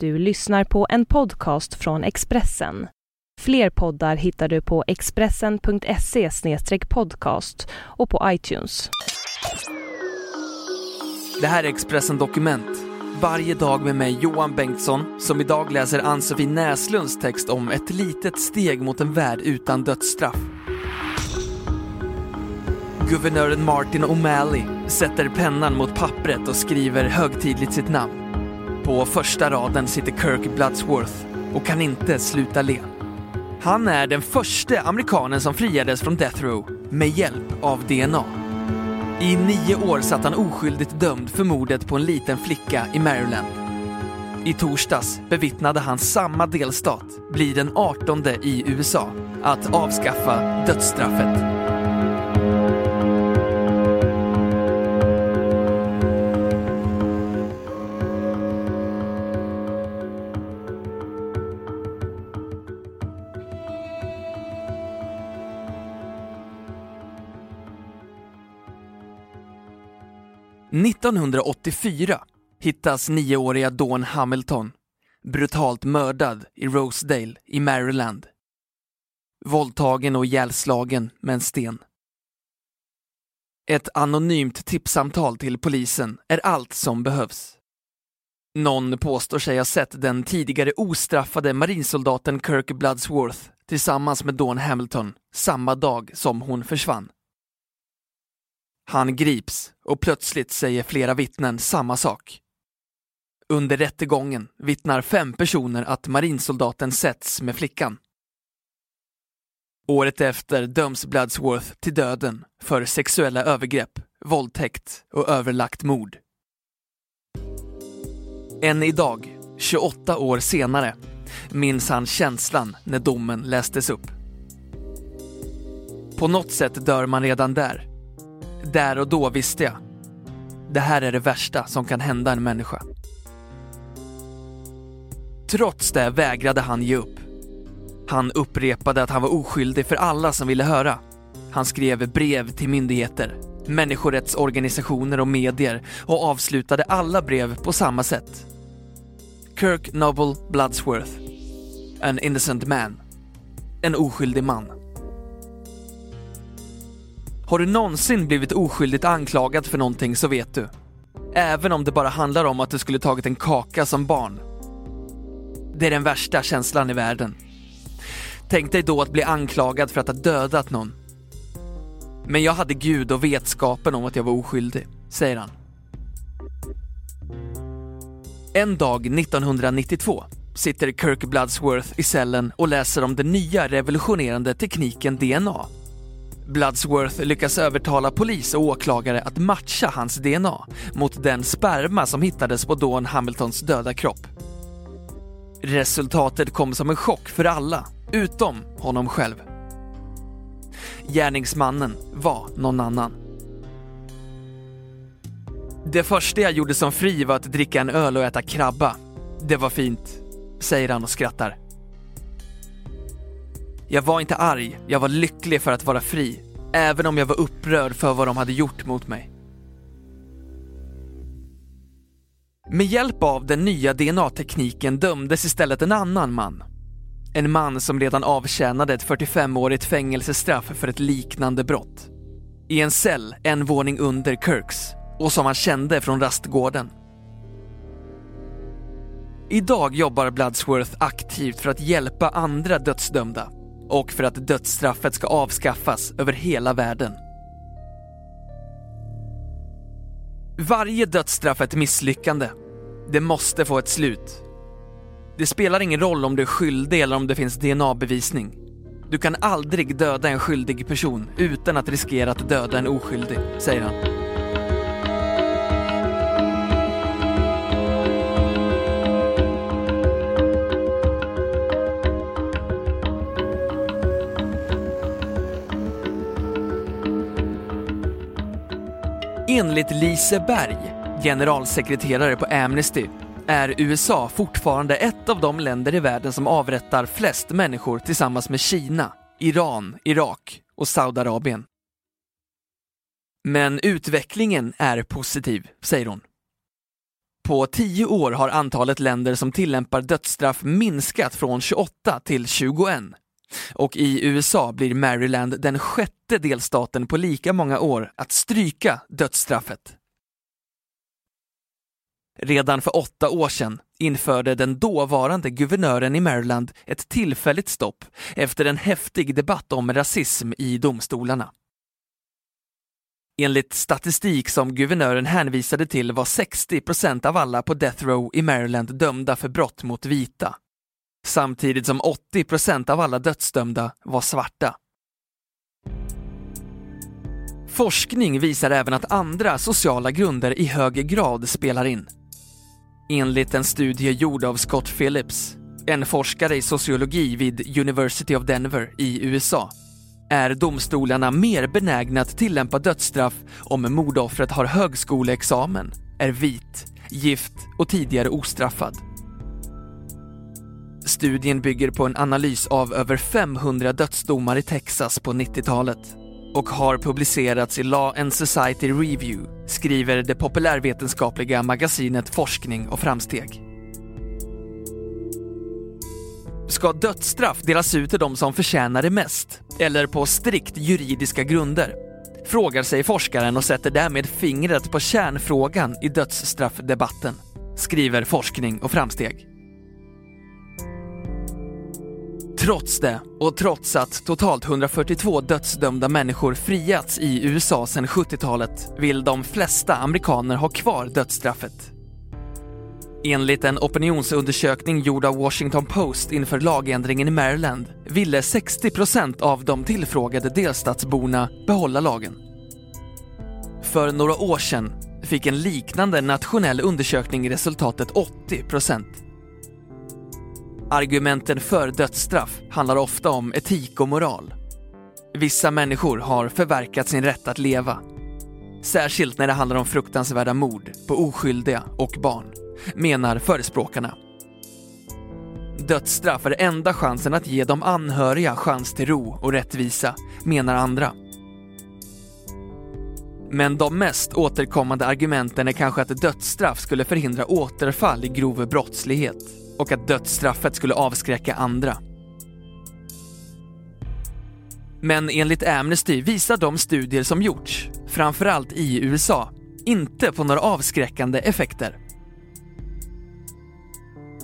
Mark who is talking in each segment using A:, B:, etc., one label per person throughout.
A: Du lyssnar på en podcast från Expressen. Fler poddar hittar du på expressen.se podcast och på iTunes.
B: Det här är Expressen Dokument. Varje dag med mig Johan Bengtsson som idag läser Ann-Sofie Näslunds text om ett litet steg mot en värld utan dödsstraff. Guvernören Martin O'Malley sätter pennan mot pappret och skriver högtidligt sitt namn. På första raden sitter Kirk Bloodsworth och kan inte sluta le. Han är den första amerikanen som friades från Death Row med hjälp av DNA. I nio år satt han oskyldigt dömd för mordet på en liten flicka i Maryland. I torsdags bevittnade han samma delstat bli den 18 i USA att avskaffa dödsstraffet. 1984 hittas nioåriga Dawn Hamilton brutalt mördad i Rosedale i Maryland. Våldtagen och ihjälslagen med en sten. Ett anonymt tipssamtal till polisen är allt som behövs. Någon påstår sig ha sett den tidigare ostraffade marinsoldaten Kirk Bloodsworth tillsammans med Dawn Hamilton samma dag som hon försvann. Han grips och plötsligt säger flera vittnen samma sak. Under rättegången vittnar fem personer att marinsoldaten setts med flickan. Året efter döms Bloodsworth till döden för sexuella övergrepp, våldtäkt och överlagt mord. Än idag, 28 år senare, minns han känslan när domen lästes upp. På något sätt dör man redan där där och då visste jag. Det här är det värsta som kan hända en människa. Trots det vägrade han ge upp. Han upprepade att han var oskyldig för alla som ville höra. Han skrev brev till myndigheter, människorättsorganisationer och medier och avslutade alla brev på samma sätt. Kirk Noble Bloodsworth. An innocent man. En oskyldig man. Har du någonsin blivit oskyldigt anklagad för någonting så vet du. Även om det bara handlar om att du skulle tagit en kaka som barn. Det är den värsta känslan i världen. Tänk dig då att bli anklagad för att ha dödat någon. Men jag hade Gud och vetskapen om att jag var oskyldig, säger han. En dag 1992 sitter Kirk Bloodsworth i cellen och läser om den nya revolutionerande tekniken DNA Bloodsworth lyckas övertala polis och åklagare att matcha hans DNA mot den sperma som hittades på Dawn Hamiltons döda kropp. Resultatet kom som en chock för alla, utom honom själv. Gärningsmannen var någon annan. Det första jag gjorde som fri var att dricka en öl och äta krabba. Det var fint, säger han och skrattar. Jag var inte arg, jag var lycklig för att vara fri, även om jag var upprörd för vad de hade gjort mot mig. Med hjälp av den nya DNA-tekniken dömdes istället en annan man. En man som redan avtjänade ett 45-årigt fängelsestraff för ett liknande brott. I en cell en våning under Kirks och som han kände från rastgården. Idag jobbar Bloodsworth aktivt för att hjälpa andra dödsdömda och för att dödsstraffet ska avskaffas över hela världen. Varje dödsstraff är ett misslyckande. Det måste få ett slut. Det spelar ingen roll om du är skyldig eller om det finns DNA-bevisning. Du kan aldrig döda en skyldig person utan att riskera att döda en oskyldig, säger han. Enligt Lise Berg, generalsekreterare på Amnesty, är USA fortfarande ett av de länder i världen som avrättar flest människor tillsammans med Kina, Iran, Irak och Saudiarabien. Men utvecklingen är positiv, säger hon. På tio år har antalet länder som tillämpar dödsstraff minskat från 28 till 21. Och i USA blir Maryland den sjätte delstaten på lika många år att stryka dödsstraffet. Redan för åtta år sedan införde den dåvarande guvernören i Maryland ett tillfälligt stopp efter en häftig debatt om rasism i domstolarna. Enligt statistik som guvernören hänvisade till var 60 procent av alla på Death Row i Maryland dömda för brott mot vita. Samtidigt som 80 procent av alla dödsdömda var svarta. Forskning visar även att andra sociala grunder i hög grad spelar in. Enligt en studie gjord av Scott Phillips, en forskare i sociologi vid University of Denver i USA, är domstolarna mer benägna att tillämpa dödsstraff om mordoffret har högskoleexamen, är vit, gift och tidigare ostraffad. Studien bygger på en analys av över 500 dödsdomar i Texas på 90-talet och har publicerats i Law and Society Review, skriver det populärvetenskapliga magasinet Forskning och framsteg. Ska dödsstraff delas ut till de som förtjänar det mest? Eller på strikt juridiska grunder? Frågar sig forskaren och sätter därmed fingret på kärnfrågan i dödsstraffdebatten, skriver Forskning och framsteg. Trots det, och trots att totalt 142 dödsdömda människor friats i USA sedan 70-talet, vill de flesta amerikaner ha kvar dödsstraffet. Enligt en opinionsundersökning gjord av Washington Post inför lagändringen i Maryland ville 60% av de tillfrågade delstatsborna behålla lagen. För några år sedan fick en liknande nationell undersökning resultatet 80 procent. Argumenten för dödsstraff handlar ofta om etik och moral. Vissa människor har förverkat sin rätt att leva. Särskilt när det handlar om fruktansvärda mord på oskyldiga och barn, menar förespråkarna. Dödsstraff är enda chansen att ge de anhöriga chans till ro och rättvisa, menar andra. Men de mest återkommande argumenten är kanske att dödsstraff skulle förhindra återfall i grov brottslighet och att dödsstraffet skulle avskräcka andra. Men enligt Amnesty visar de studier som gjorts, framförallt i USA, inte på några avskräckande effekter.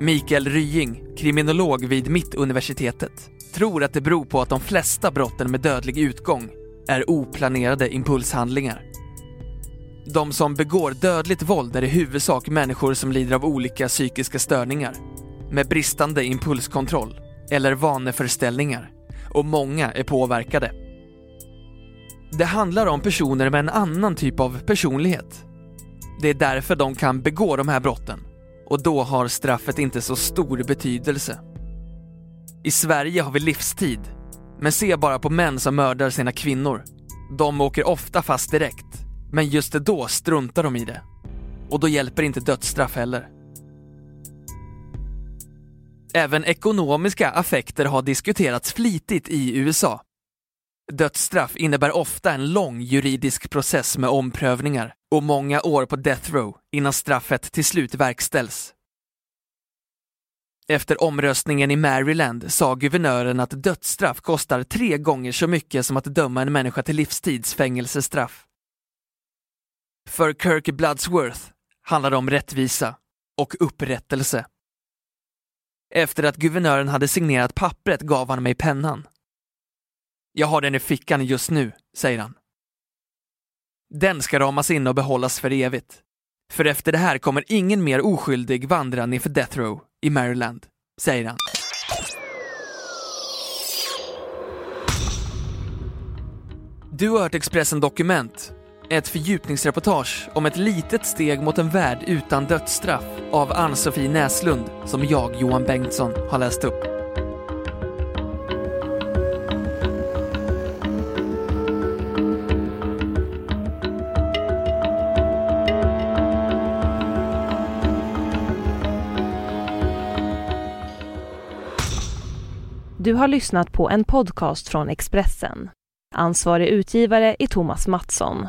B: Mikael Rying, kriminolog vid Mittuniversitetet, tror att det beror på att de flesta brotten med dödlig utgång är oplanerade impulshandlingar. De som begår dödligt våld är i huvudsak människor som lider av olika psykiska störningar med bristande impulskontroll eller vaneförställningar och många är påverkade. Det handlar om personer med en annan typ av personlighet. Det är därför de kan begå de här brotten och då har straffet inte så stor betydelse. I Sverige har vi livstid, men se bara på män som mördar sina kvinnor. De åker ofta fast direkt, men just då struntar de i det. Och då hjälper inte dödsstraff heller. Även ekonomiska affekter har diskuterats flitigt i USA. Dödsstraff innebär ofta en lång juridisk process med omprövningar och många år på death row innan straffet till slut verkställs. Efter omröstningen i Maryland sa guvernören att dödsstraff kostar tre gånger så mycket som att döma en människa till livstidsfängelsestraff. För Kirk Bloodsworth handlar det om rättvisa och upprättelse. Efter att guvernören hade signerat pappret gav han mig pennan. Jag har den i fickan just nu, säger han. Den ska ramas in och behållas för evigt. För efter det här kommer ingen mer oskyldig vandra nerför Death Row i Maryland, säger han. Du har hört Expressen Dokument ett fördjupningsreportage om ett litet steg mot en värld utan dödsstraff av Ann-Sofie Näslund som jag, Johan Bengtsson, har läst upp.
A: Du har lyssnat på en podcast från Expressen. Ansvarig utgivare är Thomas Mattsson.